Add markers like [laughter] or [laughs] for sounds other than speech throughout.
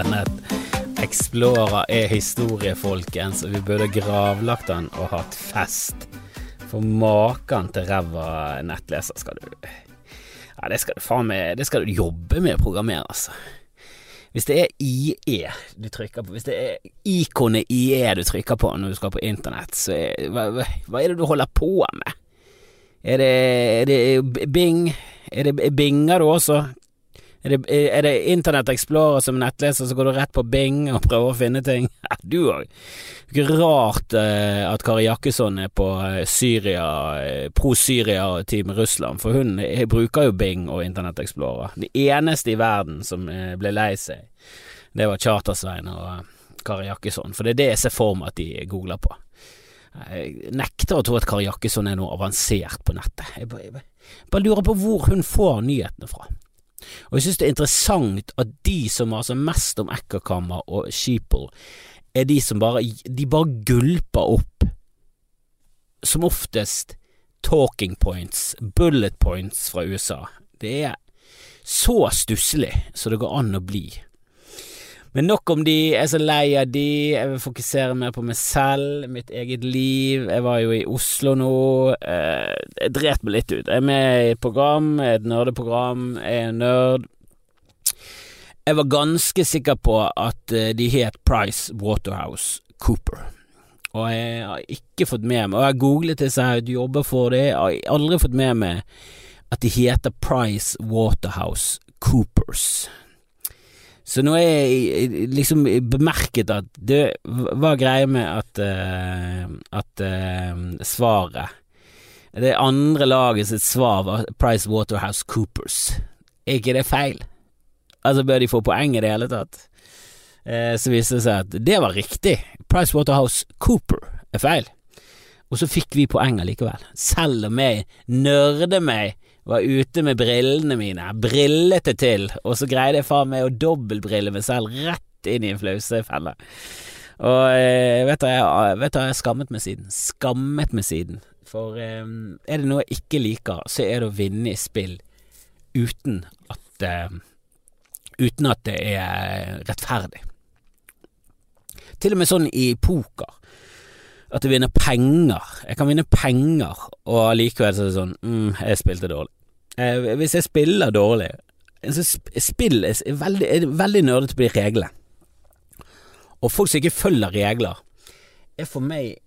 Internett Explorer er historie, folkens, og vi burde gravlagt den og hatt fest. For maken til ræva nettleser skal du Ja, det skal du faen meg Det skal du jobbe med å programmere, altså. Hvis det er IE du trykker på, hvis det er ikonet IE du trykker på når du skal på internett, så er, hva, hva er det du holder på med? Er det, er det Bing? Er det Binger du også? Er det, er det Internett Explorer som nettleser, så går du rett på Bing og prøver å finne ting? [laughs] Du òg. Ikke rart eh, at Kari Jakkesson er på eh, Syria, eh, pro-Syria-team Russland, for hun bruker jo Bing og Internett Explorer. De eneste i verden som ble lei seg, det var Chartersveien og Kari Jakkesson, for det er det jeg ser for meg at de googler på. Jeg nekter å tro at Kari Jakkesson er noe avansert på nettet. Jeg bare, jeg bare lurer på hvor hun får nyhetene fra. Og jeg synes det er interessant at de som maser mest om ekkokammer og sheeple, er de som bare De bare gulper opp, som oftest, talking points, bullet points fra USA. Det er så stusslig som det går an å bli. Men nok om de, jeg er så lei av de, jeg vil fokusere mer på meg selv, mitt eget liv. Jeg var jo i Oslo nå, eh, jeg dret meg litt ut. Jeg er med i et program, et nerdeprogram, jeg er nerd. Jeg var ganske sikker på at eh, de het Price Waterhouse Cooper. Og jeg har ikke fått med meg Og jeg googlet disse her, du jobber for det, jeg har aldri fått med meg at de heter Price Waterhouse Coopers. Så nå er jeg liksom bemerket at det var greia med at, uh, at uh, svaret Det andre laget sitt svar var Price Waterhouse Coopers. Er ikke det feil? Altså, bør de få poeng i det hele tatt? Uh, så viste det seg at det var riktig. Price Waterhouse Cooper er feil. Og så fikk vi poeng allikevel, selv om jeg nørde meg var ute med brillene mine, brillete til, og så greide jeg faen meg å dobbeltbrille meg selv rett inn i en flausefelle. Og eh, jeg, vet du, jeg har skammet meg siden. Skammet meg siden. For eh, er det noe jeg ikke liker, så er det å vinne i spill uten at eh, Uten at det er rettferdig. Til og med sånn i poker at jeg vinner penger. Jeg kan vinne penger, og allikevel så er det sånn mm, jeg spilte dårlig. Eh, hvis jeg spiller dårlig så Spill er veldig, er veldig nerdete på de reglene. Og folk som ikke følger regler, er for meg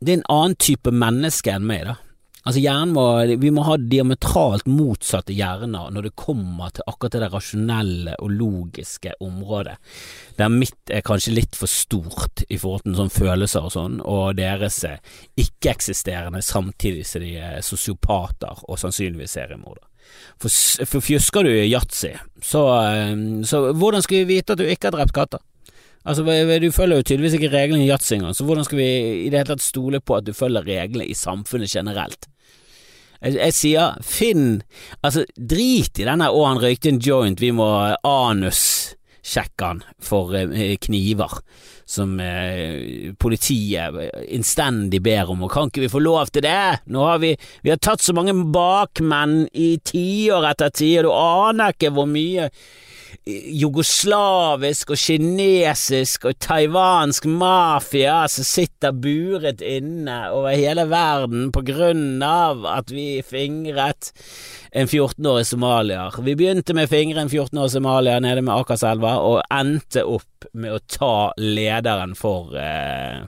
Det er en annen type menneske enn meg, da. Altså hjernen må, Vi må ha diametralt motsatte hjerner når det kommer til akkurat det der rasjonelle og logiske området, der mitt er kanskje litt for stort i forhold til sånn følelser og sånn, og deres ikke-eksisterende samtidig som de er sosiopater og sannsynligvis seriemordere. For, for fjusker du yatzy, så, eh, så hvordan skal vi vite at du ikke har drept katter? Altså, Du følger jo tydeligvis ikke reglene i yatzy engang, så hvordan skal vi i det hele tatt stole på at du følger reglene i samfunnet generelt? Jeg, jeg, sier finn Altså, drit i denne 'å, han røykte en joint, vi må anussjekke han for eh, kniver', som eh, politiet innstendig ber om, og kan ikke vi få lov til det? Nå har vi, vi har tatt så mange bakmenn i tiår etter tiår, du aner ikke hvor mye jugoslavisk og kinesisk og taiwansk mafia som sitter buret inne over hele verden på grunn av at vi fingret en 14-årig somalier. Vi begynte med å fingre en 14-årig somalier nede med Akerselva, og endte opp med å ta lederen for eh,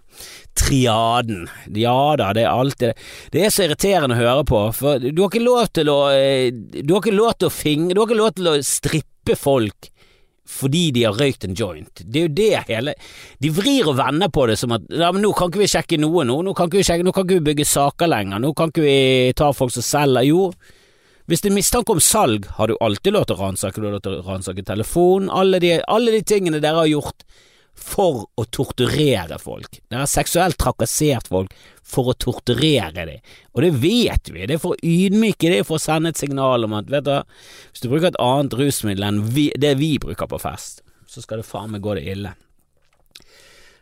triaden. Ja da, det er alltid Det er så irriterende å høre på, for du har ikke lov til å eh, Du har ikke lov til å fingre Du har ikke lov til å strippe stoppe folk fordi de har røykt en joint. Det er jo det hele De vrir og vender på det som at ja, men nå kan ikke vi sjekke noe nå, nå kan ikke vi, sjekke, nå kan ikke vi bygge saker lenger, nå kan ikke vi ta folk som selger. Jo, hvis det er mistanke om salg, har du alltid lov til å ransake, du har lov til å ransake telefonen, alle alle de tingene dere har gjort for å torturere folk. Dere har seksuelt trakassert folk for å torturere dem, og det vet vi. Det er for å ydmyke, det er for å sende et signal om at vet du, hvis du bruker et annet rusmiddel enn vi, det vi bruker på fest, så skal det faen meg gå det ille.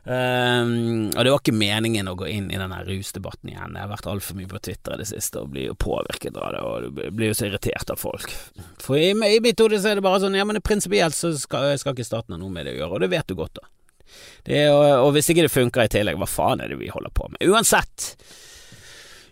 Um, og det var ikke meningen å gå inn i denne rusdebatten igjen. Jeg har vært altfor mye på Twitter i det siste og blir jo påvirket av det, og blir jo så irritert av folk. For i, i mitt hode så er det bare sånn, ja men prinsipielt så skal, skal, ikke staten ha noe med det å gjøre, og det vet du godt, da. Det, og, og hvis ikke det funker i tillegg, hva faen er det vi holder på med? Uansett.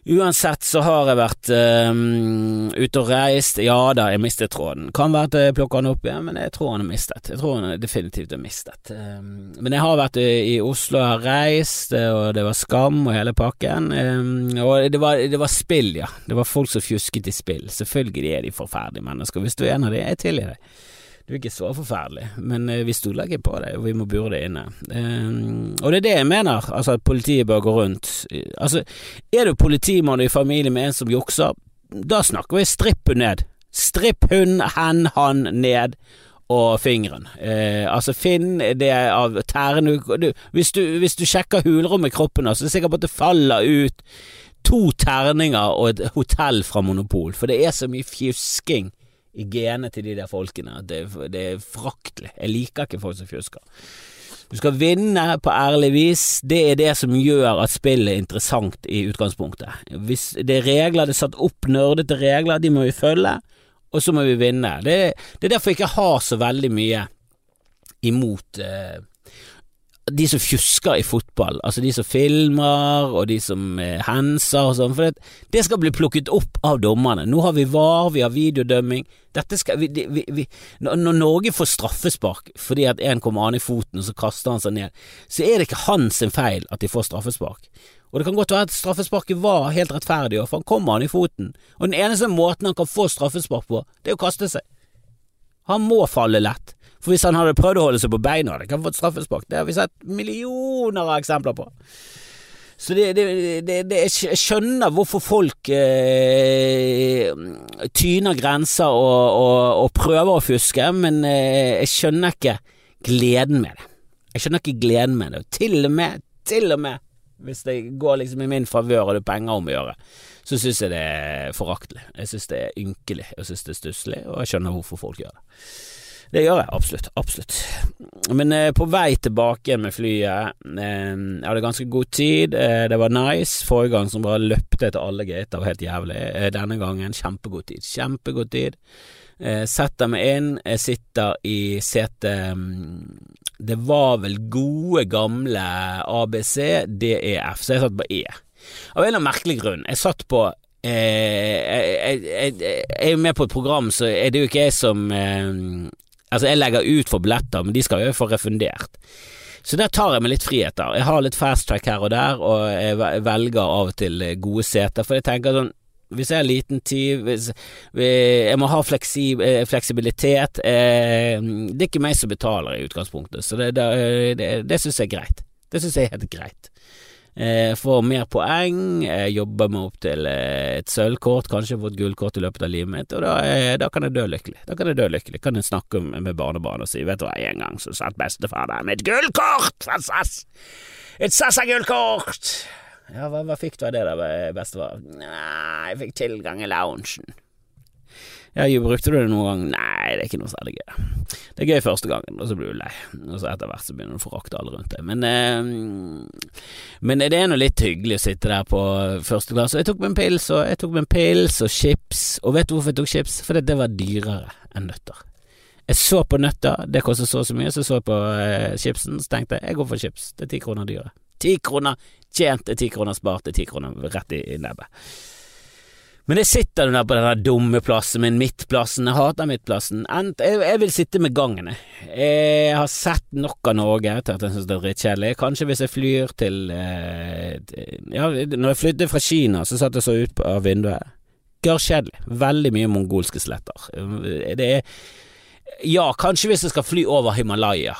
Uansett så har jeg vært um, ute og reist. Ja da, jeg mistet tråden. Kan være at jeg plukker den opp igjen, men jeg tror han er mistet. Jeg tror han definitivt er mistet. Um, men jeg har vært i Oslo og har reist, og det var skam og hele pakken. Um, og det var, det var, spill, ja. Det var folk som fjusket i spill. Selvfølgelig er de forferdelige mennesker. Hvis du er en av dem, jeg tilgir deg. Du er ikke så forferdelig, men uh, vi stoler ikke på deg, og vi må bure det inne. Um, og det er det jeg mener, altså at politiet bør gå rundt. Altså, er du politimann i familie med en som jukser, da snakker vi stripp hun ned. Stripp hun, hen, han ned og fingeren. Eh, altså finn det av tærne hvis, hvis, du sjekker hulrommet i kroppen, så er det sikkert på at det faller ut to terninger og et hotell fra Monopol, for det er så mye fjusking i genet til de der folkene det, det er fraktelig. Jeg liker ikke folk som fjusker. Du skal vinne på ærlig vis. Det er det som gjør at spillet er interessant i utgangspunktet. Hvis det er regler, det er satt opp nerdete regler, de må vi følge, og så må vi vinne. Det, det er derfor jeg ikke har så veldig mye imot eh, de som fjusker i fotball, altså de som filmer og de som eh, henser og sånn, for det, det, skal bli plukket opp av dommerne. Nå har vi VAR, vi har videodømming. Dette skal, vi, vi, vi, når Norge får straffespark fordi at en kommer an i foten og så kaster han seg ned, så er det ikke hans feil at de får straffespark. Og det kan godt være at straffesparket var helt rettferdig, for han kommer an i foten, og den eneste måten han kan få straffespark på, det er å kaste seg. Han må falle lett. For hvis han hadde prøvd å holde seg på beina, hadde han fått straffespark. Det har vi sett millioner av eksempler på. Så det, det, det, jeg skjønner hvorfor folk eh, tyner grenser og, og, og, prøver å fuske, men eh, jeg skjønner ikke gleden med det. Jeg skjønner ikke gleden med det. Til og med, til og med hvis det går liksom i min favør og det er penger om å gjøre, så syns jeg det er foraktelig. Jeg syns det er ynkelig, jeg syns det er stusslig, og jeg skjønner hvorfor folk gjør det. Det gjør jeg absolutt, absolutt. Men eh, på vei tilbake med flyet, eh, jeg hadde ganske god tid, eh, det var nice. Forrige gang som bare løpte etter alle gater, var helt jævlig. Eh, denne gangen kjempegod tid, kjempegod tid. Eh, setter meg inn, jeg sitter i setet mm, Det var vel gode, gamle ABC, DEF, så jeg satt på E. Av en eller annen merkelig grunn. Jeg satt på Eh, jeg, jeg, jeg, jeg, er jo med på et program, så er det jo ikke jeg som eh, Altså, jeg legger ut for billetter, men de skal jo få refundert. Så der tar jeg meg litt friheter. Jeg har litt fast track her og der, og jeg velger av og til gode seter, for jeg tenker sånn hvis jeg har liten hvis, Jeg må ha fleksib, eh, fleksibilitet. Eh, det er ikke meg som betaler i utgangspunktet, så det, det, det, det syns jeg er greit. Det syns jeg er helt greit. Eh, får mer poeng, jeg jobber meg opp til eh, et sølvkort, kanskje fått gullkort i løpet av livet mitt, og da, eh, da, kan jeg dø lykkelig. Da kan jeg dø lykkelig. Kan jeg snakke med barnebarn og si vet du hva, en gang så satt bestefar der med et gullkort fra SAS! Et SAS-gullkort! Ja, hva, hva, fikk du av det da, bestefar? Nei, jeg fikk tilgang i loungen. Ja, brukte du det noen gang? Nei, det er ikke noe særlig gøy. Det er gøy første gangen, og så blir du lei, og så etter hvert så begynner du å forakte alle rundt deg. Men, eh, men det er nå litt hyggelig å sitte der på første klasse. Jeg tok meg en pils, og jeg tok meg en pils og chips, og vet du hvorfor jeg tok chips? Fordi det var dyrere enn nøtter. Jeg så på nøtter, det kostet så og så mye, så så jeg på eh, chipsen, så tenkte jeg jeg går for chips, det er ti kroner dyrere. Ti kroner tjent, er ti kroner spart, det er ti kroner rett i nebbet. Men jeg sitter der på den dumme plassen min, midtplassen, jeg hater midtplassen. Jeg, vil sitte med gangen. Jeg har sett nok av Norge til at jeg synes det er drittkjedelig. Kanskje hvis jeg flyr til eh, Ja, når jeg flyttet fra Kina, så satt jeg så ut av vinduet. Gørrkjedelig. Veldig mye mongolske sletter. Det er Ja, kanskje hvis jeg skal fly over Himalaya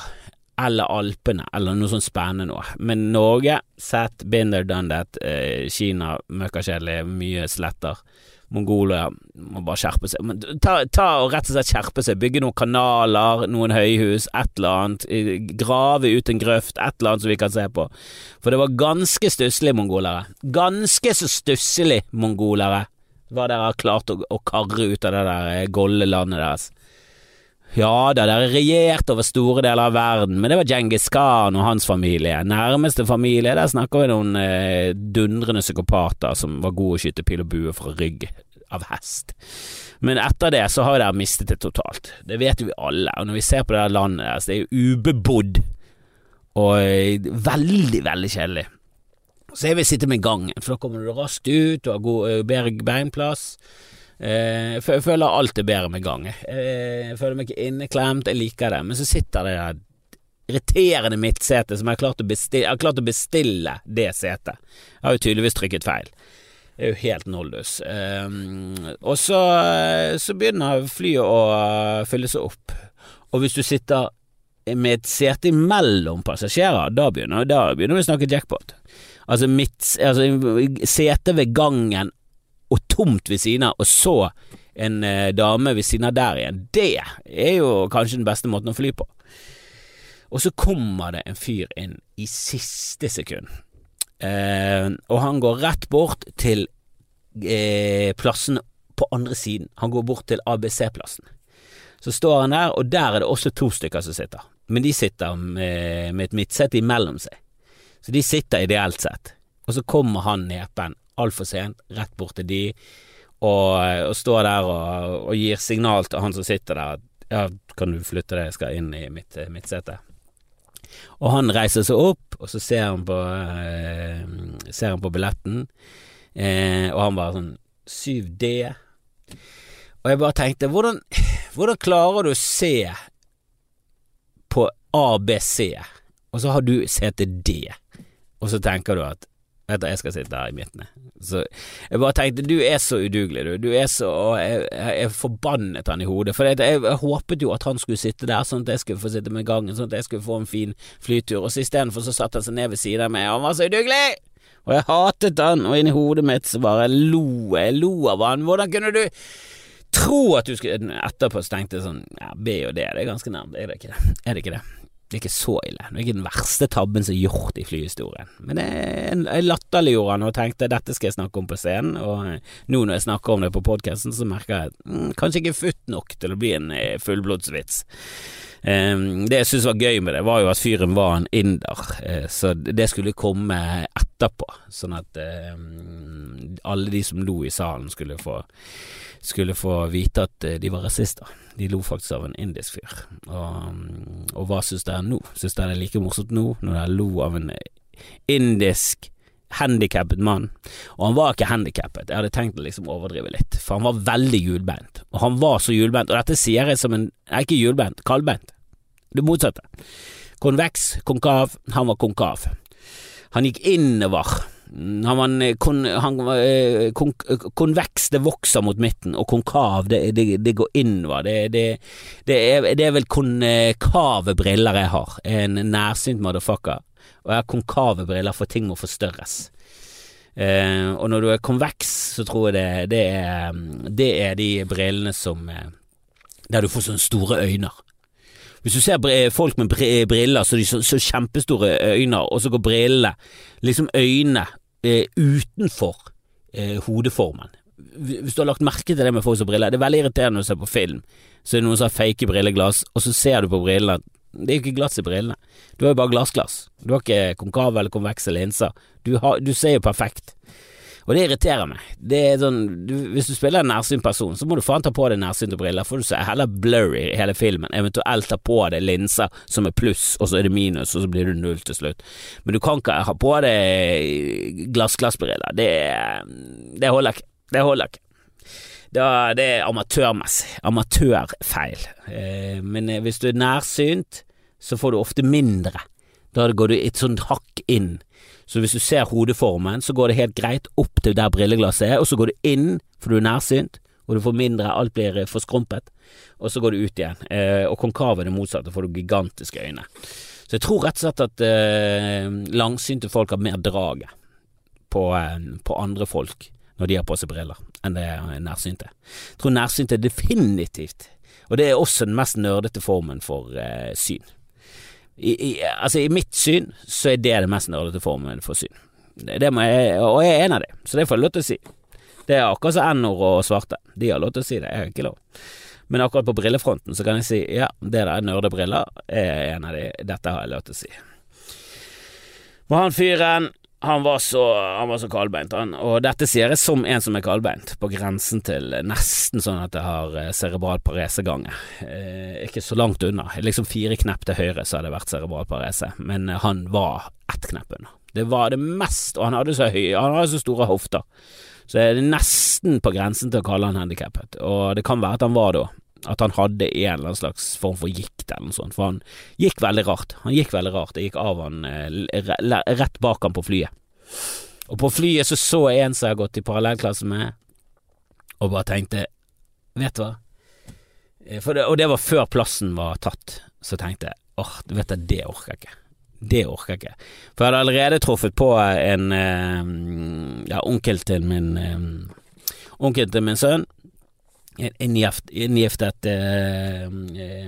eller Alpene, eller noe sånt spennende noe. Men Norge, sett, binder done that. Eh, Kina, møkkakjedelig, mye sletter. Mongolia må bare skjerpe seg. Men ta, ta, og rett og slett skjerpe seg. Bygge noen kanaler, noen høyhus, et eller annet. Grave ut en grøft, et eller annet som vi kan se på. For det var ganske stusslig, mongolere. Ganske så stusslig, mongolere hva dere har klart å, å karre ut av det der eh, gollelandet deres. Ja da, dere regjerte over store deler av verden, men det var Djengis Khan og hans familie. Nærmeste familie, der snakker vi noen eh, dundrende psykopater som var gode å skyte pil og bue fra rygg av hest. Men etter det så har dere mistet det totalt. Det vet vi alle. Og når vi ser på det landet deres, det er jo ubebodd og eh, veldig, veldig kjedelig. Så jeg vil sitte med gangen, for da kommer du raskt ut, og har eh, bedre beinplass. Eh, jeg føler alt er bedre med gang. Eh, jeg føler meg ikke inneklemt, jeg liker det. Men så sitter det der irriterende midtsete som jeg har klart å bestille, har klart å bestille det setet. Jeg har jo tydeligvis trykket feil. Det er jo helt noldus. Um, og så, så, begynner flyet å fylle seg opp. Og hvis du sitter med et sete imellom passasjerer, da begynner, da begynner vi å snakke jackpot. Altså, mitt, altså sete ved gangen og tomt ved siden av, og så en eh, dame ved siden av der igjen. Det er jo kanskje den beste måten å fly på. Og så kommer det en fyr inn i siste sekund, eh, og han går rett bort til eh, plassen på andre siden. Han går bort til ABC-plassen. Så står han der, og der er det også to stykker som sitter, men de sitter med, med et midtsete imellom seg. Så de sitter ideelt sett. Og så kommer han nepen altfor sent, rett bort til de, og, og står der og, og, gir signal til han som sitter der ja, kan du flytte deg, jeg skal inn i mitt, mitt. Og han reiser seg opp, og så ser han på, eh, ser han på billetten, eh, og han bare sånn 7D. Og jeg bare tenkte, hvordan, hvordan klarer du å se på ABC, og så har du CTD, og så tenker du at Vet du, jeg skal sitte her i midten. Så jeg bare tenkte, du er så udugelig, du. Du er så Jeg, jeg forbannet han i hodet. For jeg, jeg, håpet jo at han skulle sitte der, sånn at jeg skulle få sitte med gangen, sånn at jeg skulle få en fin flytur. Og så istedenfor så satte han seg ned ved siden av meg, og han var så udugelig! Og jeg hatet han, og inni hodet mitt så bare lo jeg lo av han. Hvordan kunne du tro at du skulle Etterpå så tenkte jeg sånn, ja, B og D, det er ganske nærmt, er det ikke det? Er det ikke det? Det er ikke så ille. Det er ikke den verste tabben som er gjort i flyhistorien. Men jeg latterliggjorde han og tenkte dette skal jeg snakke om på scenen, og nå når jeg snakker om det på podkasten, så merker jeg at mm, kanskje ikke futt nok til å bli en eh, fullblodsvits. Um, det jeg syntes var gøy med det, var jo at fyren var en inder, uh, så det skulle komme etterpå, sånn at um, alle de som lo i salen skulle få skulle få vite at eh, de var rasister. De lo faktisk av en indisk fyr. Og, mm, og hva syns dere nå? Syns dere det er like morsomt nå, når dere lo av en indisk handikappet mann? Og han var ikke handikappet, jeg hadde tenkt å liksom overdrive litt, for han var veldig hjulbeint. Og han var så hjulbeint, og dette sier jeg som en Nei, ikke hjulbeint, kaldbeint. Det motsatte. Konveks, konkav, han var konkav. Han gikk innover han var kon, han, eh, kon, konveks, det vokser mot midten, og konkav, det, det, det går innover. Det, det, det, er, det er vel konkave briller jeg har. En nærsynt motherfucker. Og jeg har konkave briller, for ting må forstørres. Eh, og når du er konveks, så tror jeg det, det, er, det er de brillene som eh, Der du får sånne store øyne. Hvis du ser folk med briller, så de så kjempestore øyne, og så går brillene, liksom øynene, eh, utenfor eh, hodeformen. Hvis du har lagt merke til det med folk som briller, det er veldig irriterende å se på film. Så er det noen som har fake brilleglass, og så ser du på brillene det er jo ikke glass i brillene. Du har jo bare glassglass. Du har ikke konkave eller konvekse linser. Du, har, du ser jo perfekt. Og det irriterer meg. Det er sånn, du, hvis du spiller en nærsynt person, så må du faen ta på deg nærsynte briller, for du ser heller blurry i hele filmen. Eventuelt ta på deg linser som er pluss, og så er det minus, og så blir du null til slutt. Men du kan ikke ha på deg glassglassbriller. Det, det holder ikke. Det holder ikke. Da, det er amatørmessig. Amatørfeil. Eh, men eh, hvis du er nærsynt, så får du ofte mindre. Da går du et sånt hakk inn så hvis du ser hodeformen, så går det helt greit opp til der brilleglasset er, og så går du inn, for du er nærsynt, og du får mindre, alt blir eh, forskrumpet, og så går du ut igjen. Eh, og konkav er det motsatte, får du gigantiske øyne. Så jeg tror rett og slett at eh, langsynte folk har mer draget på, eh, på, andre folk når de har på seg briller, enn det nærsynte. Jeg tror nærsynte definitivt, og det er også den mest nerdete formen for eh, syn i, i, altså I mitt syn så er det det mest nerdete formen for syn. Det, det jeg, og jeg er en av dem, så det får jeg lov til å si. Det er akkurat som n-ord og svarte. De har lov til å si det, jeg har ikke lov. Men akkurat på brillefronten så kan jeg si ja, det der nerdebriller er en av de. Dette har jeg lov til å si. Og han fyren han var så, han så kaldbeint, han. Og dette sier jeg som en som er kaldbeint, på grensen til nesten sånn at jeg har eh, cerebral paresegange. Eh, ikke så langt unna. Liksom fire knepp til høyre så hadde det vært cerebral parese, men eh, han var ett knepp unna. Det var det mest, og han hadde så høy, han hadde så store hofter. Så det er nesten på grensen til å kalle han handikappet, og det kan være at han var da. At han hadde en eller annen slags form for gikt eller noe sånt, for han gikk veldig rart. Han gikk veldig rart, det gikk av han eh, rett bak han på flyet. Og på flyet så så jeg en som jeg har gått i parallellklasse med, og bare tenkte, vet du hva, eh, det, og det var før plassen var tatt, så tenkte jeg, åh, du vet du, det orker jeg ikke. Det orker jeg ikke. For jeg hadde allerede truffet på en eh, ja, onkel til min onkel til min sønn inngiftet uh,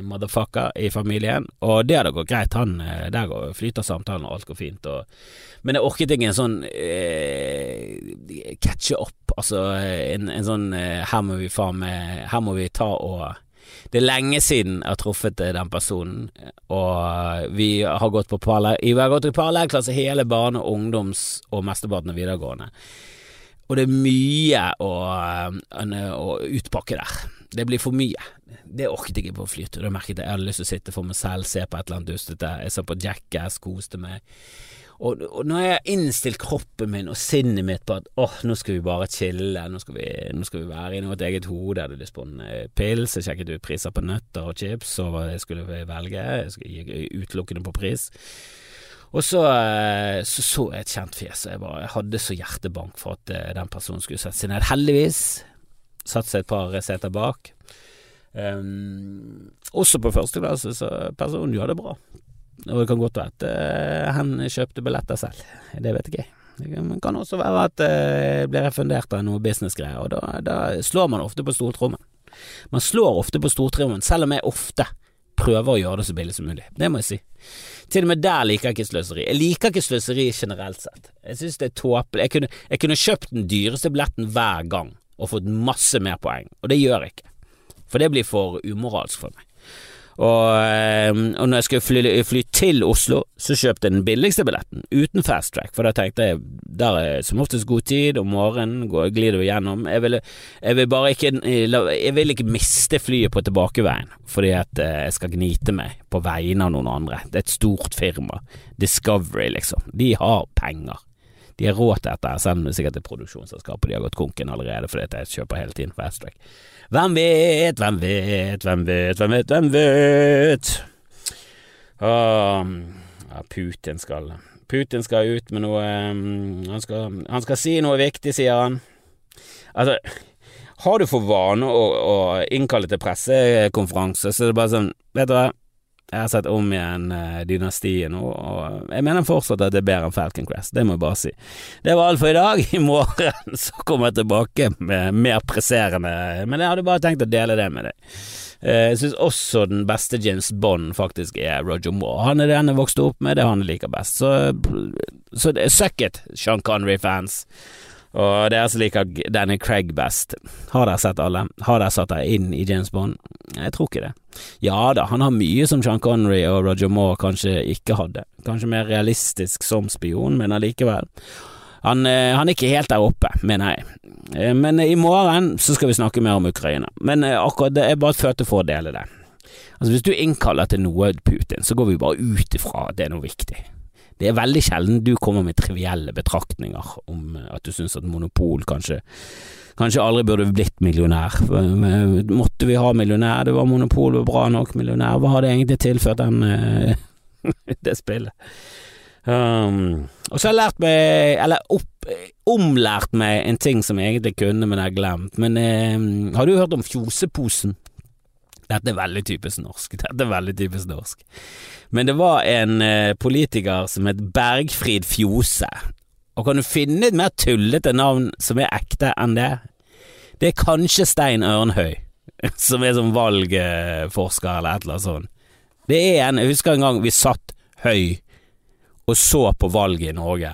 motherfucker i familien, og det hadde gått greit. Han, uh, der går, flyter samtalen, og alt går fint. Og, men jeg orket ikke en sånn uh, catche up, altså en, en sånn her må vi faen Her må vi ta og det er lenge siden jeg har truffet den personen, og vi har gått på parallellklasse hele barne-, ungdoms- og mesteparten av videregående. Og det er mye å, eh, å utpakke der. Det blir for mye. Det orket jeg ikke på flytur. Da merket jeg jeg hadde lyst til å sitte for meg selv, se på et eller annet dustete. Jeg så på Jackass, koste meg. Og, og når jeg har innstilt kroppen min og sinnet mitt på at åh, nå skal vi bare chille, nå skal vi, nå skal vi være i vårt eget hode, jeg hadde lyst på en pils, jeg sjekket ut priser på nøtter og chips, og hva jeg skulle velge, jeg skulle utelukkende på pris. Og så, eh, så, så jeg et kjent fjes, og jeg, bare, jeg hadde så hjertebank for at eh, den personen skulle sette seg ned. Heldigvis satt seg et par seter bak. Um, også på første klasse, så personen gjør det bra. Og det kan godt være at uh, han kjøpte billetter selv, det vet ikke jeg. Det kan også være at det uh, blir refundert av noe businessgreier, og da, da, slår man ofte på stortrommen. Man slår ofte på stortrommen, selv om jeg ofte prøver å gjøre det så billig som mulig. Det må jeg si. Til og med der liker jeg ikke sløseri. Jeg liker ikke sløseri generelt sett. Jeg synes det er tåpelig. Jeg, jeg kunne, kjøpt den dyreste billetten hver gang og fått masse mer poeng, og det gjør jeg ikke. For det blir for umoralsk for meg. Og, ehm, og når jeg skulle fly, fly, til Oslo, så kjøpte jeg den billigste billetten, uten fast track, for da tenkte jeg der er som oftest god tid, om morgenen går, glir du igjennom. Jeg vil, jeg vil bare ikke Jeg vil ikke miste flyet på tilbakeveien fordi at eh, jeg skal gnite meg på vegne av noen andre. Det er et stort firma. Discovery, liksom. De har penger. De har råd til dette, selv om det sikkert er produksjonsselskapet de har gått konken allerede fordi jeg kjøper hele tiden fast track. Hvem vet, hvem vet, hvem vet, hvem vet, hvem vet? Um, ja, Putin skal Putin skal ut med noe um, han, skal, han skal si noe viktig, sier han. Altså, har du for vane å, å innkalle til pressekonferanse, så er det bare sånn, vet du hva jeg har sett om igjen uh, Dynastiet nå, og jeg mener fortsatt at det er bedre enn Falcon Crest, det må jeg bare si. Det var alt for i dag. [laughs] I morgen så kommer jeg tilbake med mer presserende Men jeg hadde bare tenkt å dele det med deg. Uh, jeg syns også den beste James Bond faktisk er Roger Moore. Han er den jeg vokste opp med, det er han jeg liker best. Så, så suck it, Sean Connery-fans. Og dere som liker Danny Craig best, har dere sett alle? Har dere satt dere inn i James Bond? Jeg tror ikke det. Ja da, han har mye som Sean Connery og Roger Moore kanskje ikke hadde. Kanskje mer realistisk som spion, men allikevel. Han, eh, han, er ikke helt der oppe, mener jeg. Eh, men i morgen så skal vi snakke mer om Ukraina. Men eh, akkurat det er bare følte for å dele det. Altså Hvis du innkaller til noe Putin, så går vi bare ut ifra at det er noe viktig. Det er veldig sjelden du kommer med trivielle betraktninger om at du syns at monopol kanskje Kanskje aldri burde blitt millionær. Måtte vi ha millionær? Det var monopol, var bra nok millionær. Hva hadde egentlig tilført den eh, [laughs] det spillet? Um, og så har jeg lært meg, eller opp, omlært meg en ting som jeg egentlig kunne, men jeg har glemt. Men um, har du hørt om fjoseposen? Dette er veldig typisk norsk. Dette er veldig typisk norsk. Men det var en eh, politiker som het Bergfrid Fjose. Og kan du finne et mer tullete navn som er ekte enn det? Det er kanskje Stein Ørnhøy, [laughs] som er som valgforsker eller et eller annet sånt. Det er en Jeg husker en gang vi satt høy og så på valget i Norge,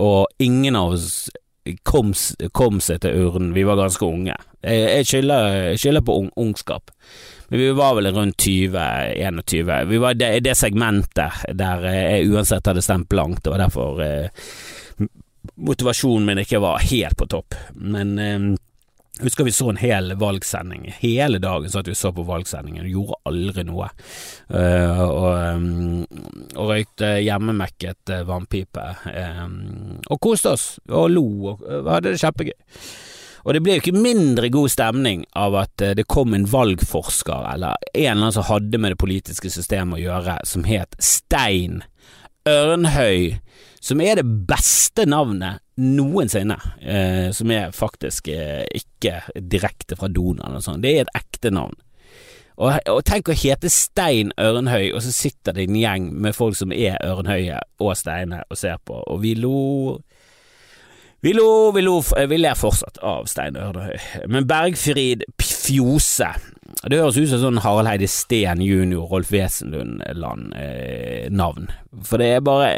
og ingen av oss kom, kom seg til urnen. Vi var ganske unge. Jeg, jeg skylder på ung, ungskap. Men vi var vel rundt 20-21. Vi var i det, det, segmentet der jeg uansett hadde stemt blankt. Det var derfor eh, motivasjonen min ikke var helt på topp. Men eh, Husker vi så en hel valgsending. Hele dagen satt vi så på valgsendingen og gjorde aldri noe. Uh, og, um, og, røykte hjemmemekket vannpipe. Um, og koste oss og lo og uh, hadde det kjempegøy. Og det ble jo ikke mindre god stemning av at det kom en valgforsker, eller en eller annen som hadde med det politiske systemet å gjøre, som het Stein Ørnhøi, som er det beste navnet noensinne, eh, som er faktisk eh, ikke direkte fra Donald og sånn. Det er et ekte navn. Og, og, tenk å hete Stein Ørnhøi, og så sitter det en gjeng med folk som er Ørnhøye og Steine og ser på, og vi lo lo, vi lo, vi ler fortsatt av Stein Ørdehøy, Men Bergfrid Fjose Det høres ut som sånn Harald Heidi Steen jr., Rolf Wesenlund-navn. Eh, For det er bare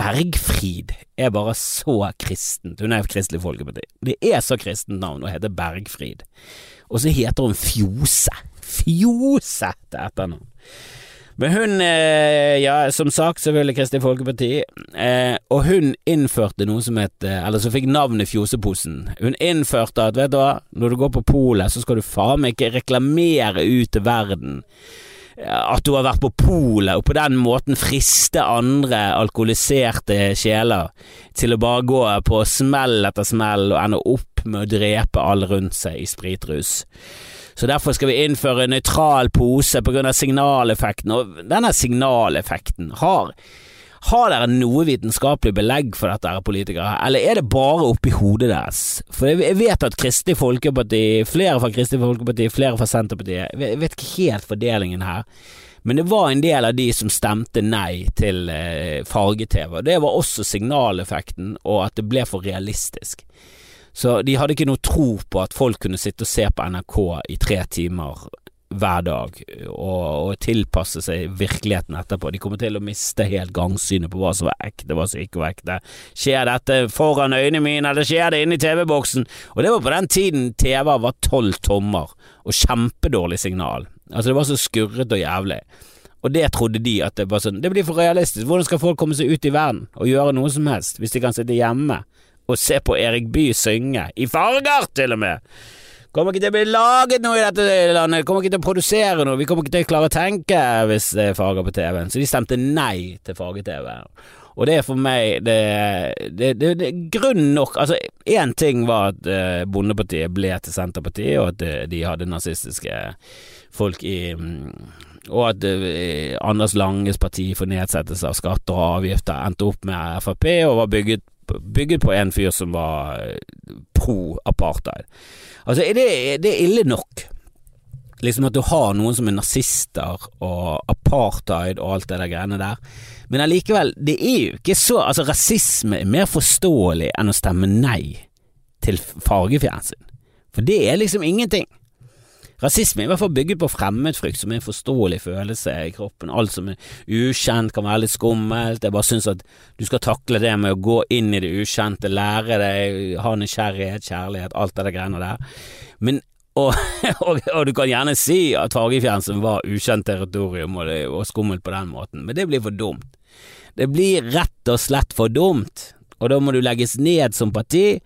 Bergfrid er bare så kristent. Hun er Kristelig Folkeparti. Det er så kristent navn å hete Bergfrid. Og så heter hun Fjose. Fjose til etternavn. Men hun, eh, ja, som sagt, selvfølgelig Kristelig Folkeparti, eh, og hun innførte noe som het eh, Eller som fikk navnet Fjoseposen. Hun innførte at, vet du hva, når du går på polet, så skal du faen meg ikke reklamere ut til verden at du har vært på polet og på den måten friste andre alkoholiserte sjeler til å bare gå på smell etter smell og ende opp med å drepe alle rundt seg i spritrus. Så derfor skal vi innføre nøytral pose av signaleffekten, og denne signaleffekten har har dere noe vitenskapelig belegg for dette, her politikere, eller er det bare oppi hodet deres? For jeg vet at Kristelig Folkeparti, flere fra Kristelig Folkeparti, flere fra Senterpartiet, jeg vet ikke helt fordelingen her. Men det var en del av de som stemte nei til eh, farge-TV. Det var også signaleffekten, og at det ble for realistisk. Så de hadde ikke noe tro på at folk kunne sitte og se på NRK i tre timer hver dag og, og, tilpasse seg virkeligheten etterpå. De kommer til å miste helt gangsynet på hva som var ekte, hva som ikke var ekte. Skjer dette foran øynene mine, eller skjer det inni TV-boksen? Og det var på den tiden TV var tolv tommer og kjempedårlig signal. Altså, det var så skurret og jævlig. Og det trodde de at det var sånn Det blir for realistisk. Hvordan skal folk komme seg ut i verden og gjøre noe som helst, hvis de kan sitte hjemme og se på Erik Bye synge? I farger, til og med! Kommer ikke til å bli laget noe i dette landet, kommer ikke til å produsere noe, vi kommer ikke til å klare å tenke hvis det er farger på TV-en. Så de stemte nei til farge-TV. Og det er for meg det, det, det, det grunn nok Altså, én ting var at eh, Bondepartiet ble til Senterpartiet, og at uh, de hadde nazistiske folk i um, og at eh, Anders Langes parti for nedsettelse av skatter og avgifter endte opp med Frp og var bygget, bygget på en fyr som var pro apartheid. Altså, er det, det er ille nok. Liksom at du har noen som er nazister og apartheid og alt det der greiene der. Men allikevel, det er jo ikke så Altså, rasisme er mer forståelig enn å stemme nei til fargefjernsyn. For det er liksom ingenting. Rasisme er i hvert fall bygget på fremmedfrykt, som er en forståelig følelse i kroppen. Alt som er ukjent kan være litt skummelt. Jeg bare syns at du skal takle det med å gå inn i det ukjente, lære deg, ha nysgjerrighet, kjærlighet, alt det der greiene der. Men og, [laughs] og, og, du kan gjerne si at fargefjernsyn var ukjent territorium og, det, og skummelt på den måten, men det blir for dumt. Det blir rett og slett for dumt, og da må du legges ned som parti,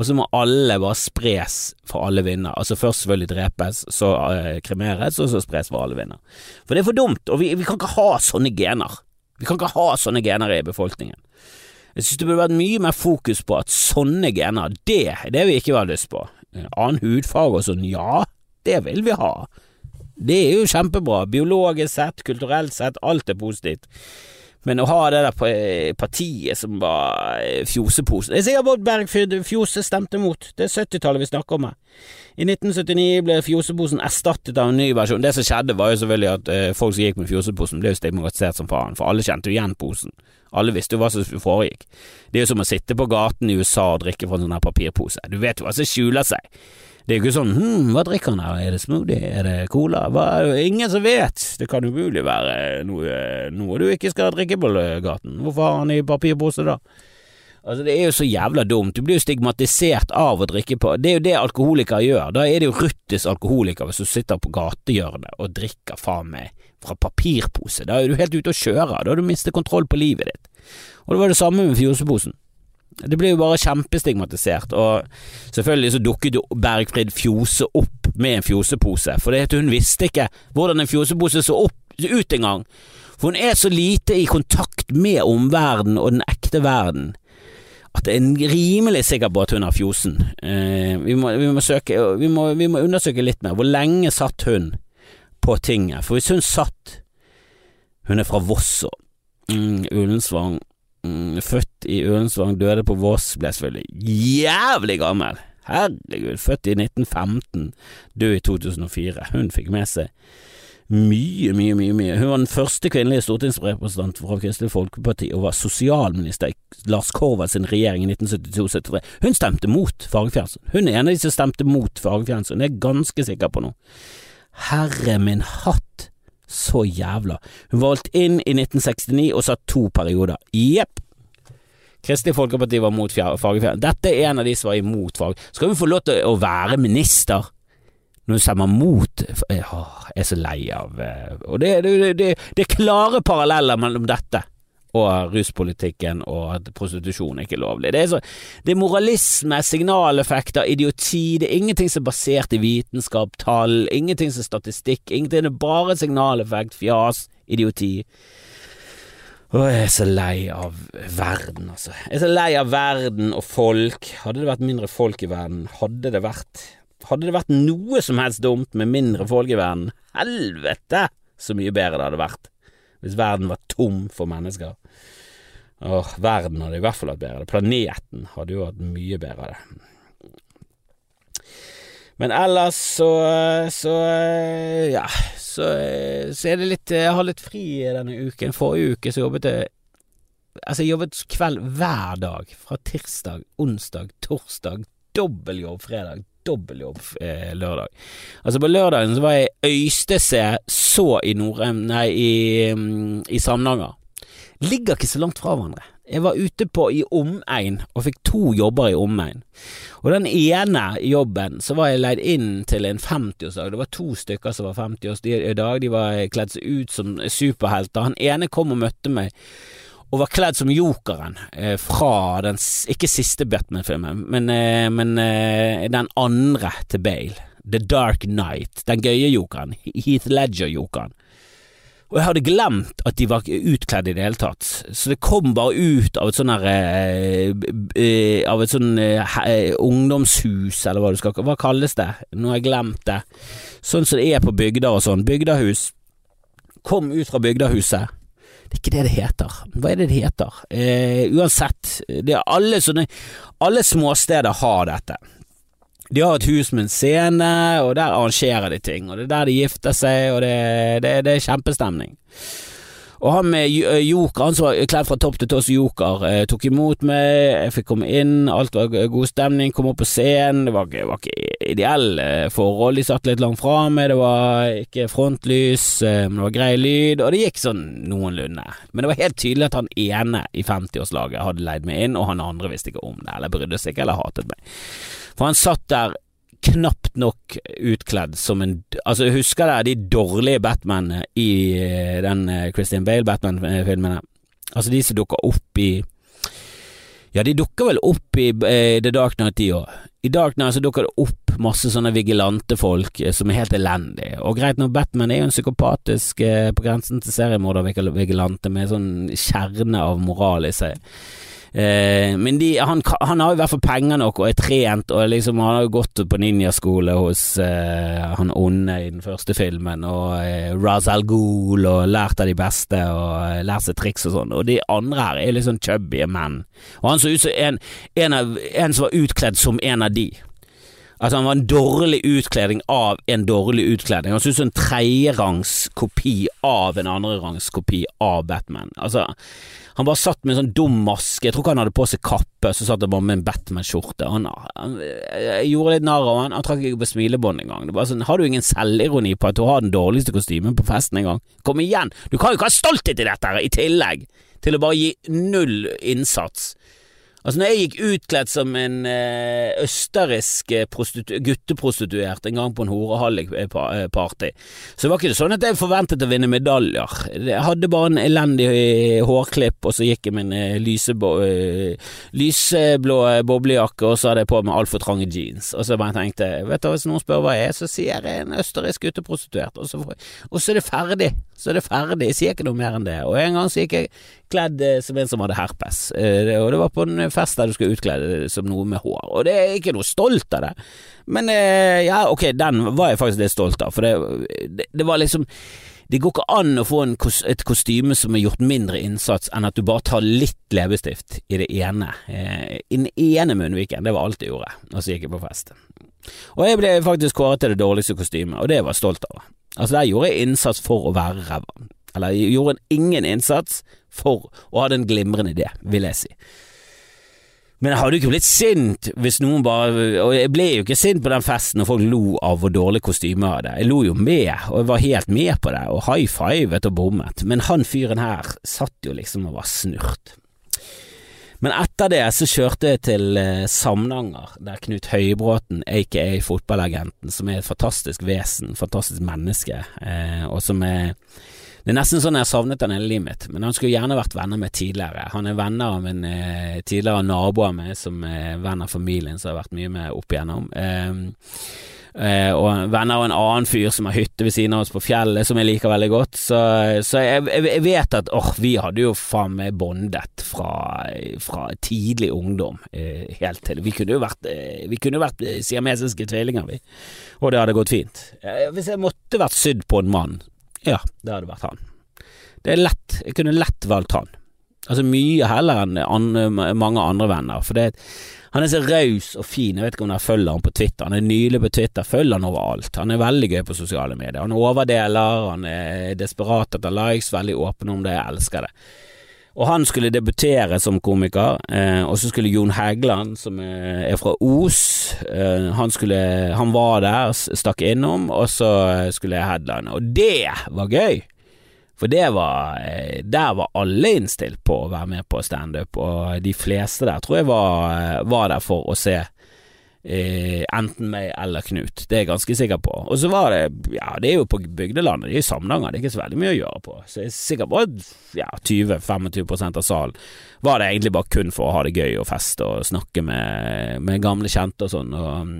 og så må alle bare spres for alle vinner. Altså først selvfølgelig drepes, så uh, kremeres, og så spres for alle vinner. For det er for dumt, og vi, vi, kan ikke ha sånne gener. Vi kan ikke ha sånne gener i befolkningen. Jeg synes det burde vært mye mer fokus på at sånne gener, det er det vi ikke vil ha lyst på. En annen hudfarge og sånn, ja, det vil vi ha. Det er jo kjempebra, biologisk sett, kulturelt sett, alt er positivt. Men å ha det der partiet som var eh, fjoseposen Jeg er sikker på Bergfjord Fjose stemte mot. Det er 70-tallet vi snakker om her. I 1979 ble fjoseposen erstattet av en ny versjon. Det som skjedde, var jo selvfølgelig at eh, folk som gikk med fjoseposen, ble jo stigmatisert som faen, for alle kjente jo igjen posen. Alle visste jo hva som foregikk. Det er jo som å sitte på gaten i USA og drikke fra en sånn her papirpose. Du vet jo hva som skjuler seg. Det er jo ikke sånn hm, hva drikker han her, er det smoothie, er det cola, hva, ingen som vet, det kan umulig være noe, noe du ikke skal drikke på gaten, hvorfor har han i papirpose da? Altså Det er jo så jævla dumt. Du blir jo stigmatisert av å drikke på Det er jo det alkoholikere gjør. Da er det jo Ruttis alkoholiker hvis du sitter på gatehjørnet og drikker faen meg fra papirpose. Da er du helt ute å kjøre. Da har du mistet kontroll på livet ditt. Og det var det samme med fjoseposen. Det blir jo bare kjempestigmatisert, og selvfølgelig så dukket jo Bergfrid Fjose opp med en fjosepose, for det hun visste ikke hvordan en fjosepose så opp, ut engang. For hun er så lite i kontakt med omverdenen og den ekte verden at jeg er rimelig sikker på at hun har fjosen. Eh, vi, må, vi, må søke, vi, må, vi, må, undersøke litt mer. Hvor lenge satt hun på tinget? For hvis hun satt Hun er fra Voss og mm, Ullensvang. Mm, født i Ullensvang, døde på Voss, ble selvfølgelig jævlig gammel. Herregud, født i 1915, død i 2004. Hun fikk med seg mye, mye, mye. mye. Hun var den første kvinnelige stortingsrepresentant fra Kristelig Folkeparti og var sosialminister i Lars Korvald sin regjering i 1972-73. Hun stemte mot fargefjernsyn. Hun er en av de som stemte mot fargefjernsyn, det er jeg ganske sikker på nå. Herre min hatt, så jævla. Hun valgte inn i 1969 og satt to perioder. Jepp. Kristelig Folkeparti var mot fagfjern. Dette er en av de som var imot fag. Skal hun få lov til å være minister? når du stemmer mot Jeg er så lei av eh, Og det, det, det, det er klare paralleller mellom dette og ruspolitikken og at prostitusjon er ikke lovlig. Det er, så, det er moralisme, signaleffekter, idioti. Det er ingenting som er basert i vitenskap, tall, ingenting som er statistikk. Ingenting, det er bare signaleffekt, fjas, idioti. Å, jeg er så lei av verden, altså. Jeg er så lei av verden og folk. Hadde det vært mindre folk i verden, hadde det vært hadde det vært noe som helst dumt med mindre folk i verden, helvete så mye bedre det hadde vært hvis verden var tom for mennesker. Åh, verden hadde i hvert fall hatt bedre. Planeten hadde jo hatt mye bedre av det. Men ellers så, så ja, så, så, er det litt Jeg har litt fri denne uken. Forrige uke så jobbet jeg Altså, jeg jobbet kveld hver dag. Fra tirsdag, onsdag, torsdag, Dobbeljobb fredag, dobbeljobb eh, lørdag. Altså På lørdagen så var jeg Øystese, så i Norheim Nei, i, i Samnanger. Ligger ikke så langt fra hverandre. Jeg var ute på i omegn og fikk to jobber i omegn. Og den ene jobben så var jeg leid inn til en 50-årsdag. Det var to stykker som var 50-årsdag. De var kledd seg ut som superhelter. Han ene kom og møtte meg og var kledd som jokeren eh, fra den ikke siste Batman-filmen, men, eh, men eh, den andre til Bale. The Dark Night. Den gøye jokeren. Heath Ledger-jokeren. Og jeg hadde glemt at de var utkledd i det hele tatt, så det kom bare ut av et sånn her eh, eh, Av et sånn eh, ungdomshus, eller hva det skal Hva kalles det? Nå har jeg glemt det. Sånn som det er på bygder og sånn. Bygdahus. Kom ut fra bygdahuset det er ikke det det heter. Hva er det det heter? Eh, uansett, det er alle sånne Alle småsteder har dette. De har et hus med en scene, og der arrangerer de ting. Og det er der de gifter seg, og det, det, det er kjempestemning. Og han med eh, joker, han som var kledd fra topp til tå som joker, eh, tok imot meg, jeg fikk komme inn, alt var god stemning, kom opp på scenen, det var, det var ikke ideelle forhold, de satt litt langt fra meg, det var ikke frontlys, eh, men det var grei lyd, og det gikk sånn noenlunde. Men det var helt tydelig at han ene i 50-årslaget hadde leid meg inn, og han andre visste ikke om det, eller brydde seg ikke, eller hatet meg. For han satt der knapt nok utkledd som en Altså, husker dere de dårlige Batmanene i eh, den eh, Christian Bale-Batman-filmene? Altså de som dukker opp i Ja, de dukker vel opp i uh, The Dark Knight, de òg. I Dark Knight så dukker det opp masse sånne vigilante folk uh, som er helt elendige. Og greit nok, Batman er jo en psykopatisk uh, på grensen til seriemorder-vigilante med sånn kjerne av moral i seg. Eh, men de, han, han, har i hvert fall penger nok og er trent, og liksom, han har gått på ninjaskole hos eh, han onde i den første filmen, og eh, Raz Al Ghul, og lært av de beste, og eh, lært seg triks og sånn. Og de andre her er litt sånn chubby menn. Og han så ut som en, en, av, en som var utkledd som en av de. Altså Han var en dårlig utkledning av en dårlig utkledning. Han som en tredjerangs kopi av en andrerangs kopi av Batman. Altså han bare satt med en sånn dum maske, jeg tror ikke han hadde på seg kappe, så satt han bare med en Batman-skjorte. Han, han, jeg gjorde litt narr av han, han trakk ikke på smilebånd engang. Sånn, har du ingen selvironi på at du har den dårligste kostymen på festen engang? Kom igjen, du kan jo ikke ha stolthet i dette her, i tillegg til å bare gi null innsats. Altså når jeg gikk utkledd som en eh, østerriksk eh, gutteprostituert en gang på en horehallig-party, så var ikke det sånn at jeg forventet å vinne medaljer. Jeg hadde bare en elendig eh, hårklipp, og så gikk jeg med en eh, eh, lyseblå boblejakke, og så hadde jeg på meg altfor trange jeans. Og så bare tenkte jeg, vet du, hvis noen spør hva jeg er, så sier jeg en østerriksk gutteprostituert, og så, og så er det ferdig. Så er det ferdig. Jeg sier ikke noe mer enn det. Og en gang så gikk jeg kledd som en som hadde herpes, og det var på en fest der du skulle utkledd som noe med hår, og det er ikke noe stolt av det. Men eh, ja, ok, den var jeg faktisk litt stolt av, for det, det, det var liksom det går ikke an å få kos et kostyme som har gjort mindre innsats enn at du bare tar litt leppestift i det ene. Eh, I den ene munnviken, det var alt jeg gjorde, og så gikk jeg på fest. Og jeg ble faktisk kåret til det dårligste kostymet, og det var jeg stolt av. Altså, der gjorde jeg innsats for å være ræva. Eller gjorde gjorde ingen innsats for å ha en glimrende idé, vil jeg si. Men jeg hadde jo ikke blitt sint hvis noen bare Og jeg ble jo ikke sint på den festen når folk lo av hvor dårlig kostyme jeg hadde. Jeg lo jo med, og jeg var helt med på det, og high fivet og bommet. Men han fyren her satt jo liksom og var snurt. Men etter det så kjørte jeg til eh, Samnanger, der Knut Høybråten, aka fotballagenten, som er et fantastisk vesen, fantastisk menneske, eh, og som er det er nesten sånn jeg har savnet han hele livet mitt, men han skulle gjerne vært venner med tidligere. Han er venner av en eh, tidligere nabo av meg som er venn av familien, som har vært mye med opp igjennom. Eh, eh, og venner av en annen fyr som har hytte ved siden av oss på fjellet, som jeg liker veldig godt. Så, så jeg, jeg, vet at åh, vi hadde jo faen meg bondet fra, fra, tidlig ungdom eh, helt til Vi kunne jo vært, eh, vi kunne vært siamesiske tvillinger, vi. Og det hadde gått fint. Eh, hvis jeg måtte vært sydd på en mann, ja, det hadde vært han. Det er lett, jeg kunne lett valgt han. Altså mye heller enn andre, mange andre venner, for det, han er så raus og fin, jeg vet ikke om dere følger han på Twitter, han er nylig på Twitter, følger han overalt, han er veldig gøy på sosiale medier, han overdeler, han er desperat etter likes, veldig åpen om det, jeg elsker det. Og han skulle debutere som komiker, eh, og så skulle Jon Hægland, som er fra Os, eh, han, skulle, han var der, stakk innom, og så skulle jeg headline. Og det var gøy! For det var eh, Der var alle innstilt på å være med på standup, og de fleste der tror jeg var, eh, var der for å se Eh, enten meg eller Knut, det er jeg ganske sikker på. Og så var det, ja, det er jo på bygdelandet, det er i Samnanger, det er ikke så veldig mye å gjøre på. Så jeg er sikker på at ja, 20-25% av salen var det egentlig bare kun for å ha det gøy og feste og snakke med, med gamle kjente og sånn. Og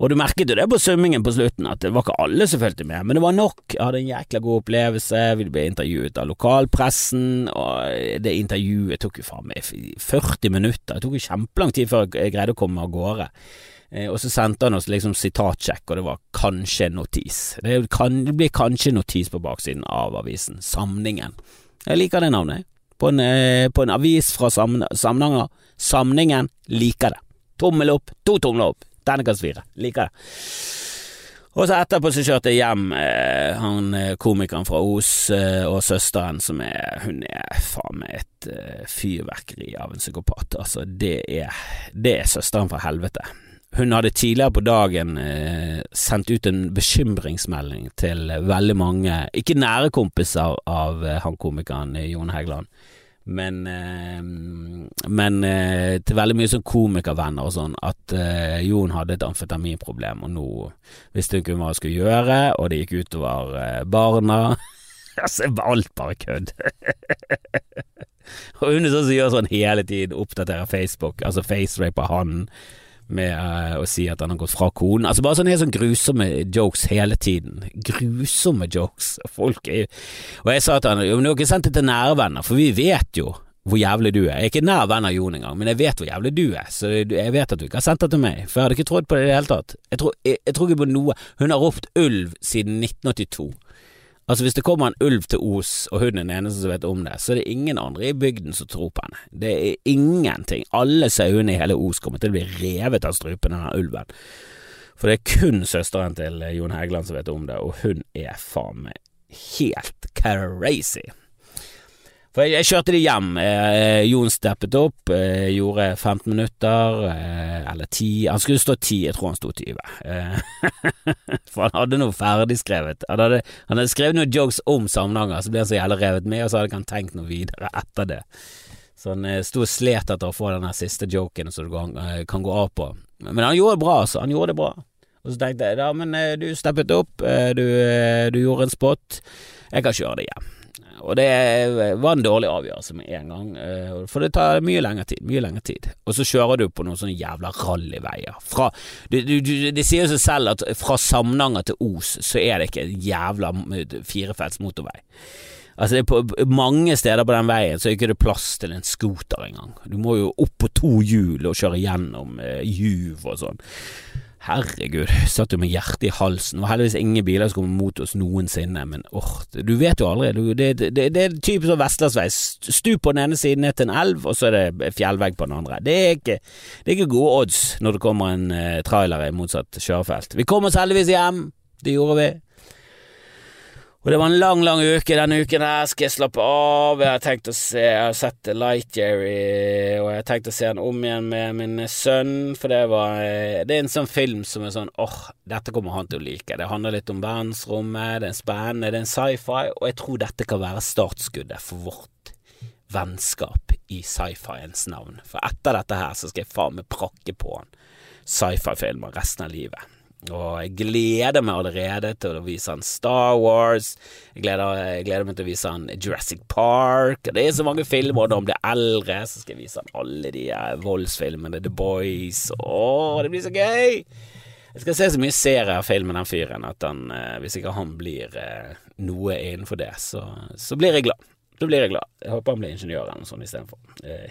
og du merket jo det på summingen på slutten, at det var ikke alle som fulgte med, men det var nok. Jeg hadde en jækla god opplevelse, vi ble intervjuet av lokalpressen, og det intervjuet tok jo faen meg 40 minutter, det tok jo kjempelang tid før jeg greide å komme av gårde. Eh, og så sendte han oss liksom sitatsjekk, og det var kanskje notis. Det, kan, det blir kanskje notis på baksiden av avisen, Samningen. Jeg liker det navnet, på en, eh, på en avis fra Samnanger. Samningen liker det. Tommel opp, to tomler opp. Terningkast fire. Liker det. Og så etterpå så kjørte jeg hjem eh, han eh, komikeren fra Os eh, og søsteren som er Hun er faen meg et eh, fyrverkeri av en psykopat. Altså, det er Det er søsteren fra helvete. Hun hadde tidligere på dagen eh, sendt ut en bekymringsmelding til veldig mange, ikke nære kompiser av eh, han komikeren Jon Hægeland, men, eh, men eh, til veldig mye sånn komikervenner og sånn, at eh, Jon hadde et amfetaminproblem, og nå visste hun ikke hva hun skulle gjøre, og det gikk utover barna. [laughs] altså, alt bare kødd. [laughs] og hun er sånn som gjør sånn hele tiden, oppdaterer Facebook, altså faceraper han med uh, å si at han har gått fra konen. Altså Bare sånne helt grusomme jokes hele tiden. Grusomme jokes. Folk er Og jeg sa til han du har ikke sendt det til nære venner, for vi vet jo hvor jævlig du er. Jeg er ikke nær venn av Jon engang, men jeg vet hvor jævlig du er, så jeg vet at du ikke har sendt det til meg, for jeg hadde ikke trodd på det i det hele tatt. Jeg tror, jeg, jeg tror ikke på noe. Hun har ropt ulv siden 1982. Altså Hvis det kommer en ulv til Os, og hun er den eneste som vet om det, så er det ingen andre i bygden som tror på henne. Det er ingenting. Alle sauene i hele Os kommer til å bli revet av strupen av den ulven. For det er kun søsteren til Jon Hægeland som vet om det, og hun er faen meg helt crazy. For jeg, jeg kjørte de hjem. Eh, Jon steppet opp, eh, gjorde 15 minutter, eh, eller 10 Han skulle stå 10, jeg tror han sto 20. Eh, [laughs] for han hadde noe ferdigskrevet. Han hadde, han hadde skrevet noen jokes om Samnanger, så ble han så jævla revet med, og så hadde ikke han tenkt noe videre etter det. Så han eh, sto og slet etter å få den siste joken som du eh, kan, gå av på. Men han gjorde det bra, altså. Han gjorde det bra. Og så tenkte jeg ja, men du steppet opp, du, du gjorde en spot. Jeg kan kjøre det igjen. Og det var en dårlig avgjørelse med en gang, for det tar mye lengre tid. Mye lengre tid. Og så kjører du på noen sånne jævla rallyveier. Fra, du, du, det sier seg selv at fra Samnanger til Os så er det ikke en jævla firefelts motorvei. Altså på Mange steder på den veien så er det ikke plass til en scooter engang. Du må jo opp på to hjul og kjøre gjennom eh, juv og sånn. Herregud, [laughs] satt jo med hjertet i halsen. Det var heldigvis ingen biler som kom mot oss noensinne, men åh, du vet jo aldri. Du, det, det, det, er typisk sånn vestlandsvei. Stup på den ene siden ned til en elv, og så er det fjellvegg på den andre. Det er ikke, det er ikke gode odds når det kommer en uh, trailer i motsatt kjørefelt. Vi kom oss heldigvis hjem. Det gjorde vi. Og det var en lang, lang uke. Denne uken her skal jeg slappe av. Jeg har tenkt å se Jeg har sett Lightyear og jeg har tenkt å se den om igjen med min sønn, for det var Det er en sånn film som er sånn åh, dette kommer han til å like. Det handler litt om verdensrommet, det er spennende, det er en sci-fi, og jeg tror dette kan være startskuddet for vårt vennskap i sci-fiens navn. For etter dette her så skal jeg faen meg prakke på han sci-fi-filmer resten av livet. Og jeg gleder meg allerede til å vise han Star Wars. Jeg gleder, jeg gleder, meg til å vise han Jurassic Park. Det er så mange filmer, og når han blir eldre, så skal jeg vise han alle de voldsfilmene, The Boys. Å, det blir så gøy! Jeg skal se så mye seriefilm med den fyren at han, eh, hvis ikke han blir eh, noe innenfor det, så, så blir jeg glad. Da blir jeg glad. Jeg håper han blir ingeniør eller noe sånt istedenfor.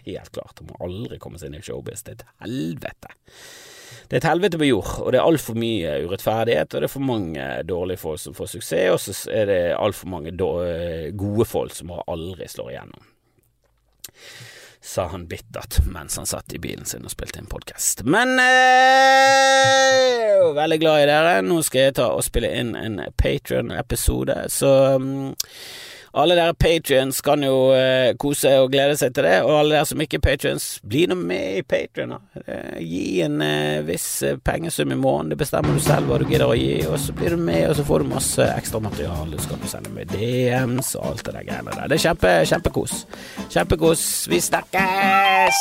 Helt klart. Han må aldri komme seg inn i showbiz. Det er et helvete. Det er et helvete på jord, og det er altfor mye urettferdighet, og det er for mange dårlige folk som får suksess, og så er det altfor mange gode folk som aldri slår igjennom. Sa han bittert mens han satt i bilen sin og spilte inn podkast. Men øh, veldig glad i dere. Nå skal jeg ta og spille inn en Patrion-episode, så um, alle dere patrions kan jo eh, kose og glede seg til det, og alle dere som ikke er patrions, bli nå med i Patrion. Eh, gi en eh, viss eh, pengesum i måneden, det bestemmer du selv hva du gidder å gi, og så blir du med, og så får du masse ekstra materiale, så kan du sende med DMs og alt det der greiene der. Det er kjempe, kjempekos. Kjempekos. Vi snakkes!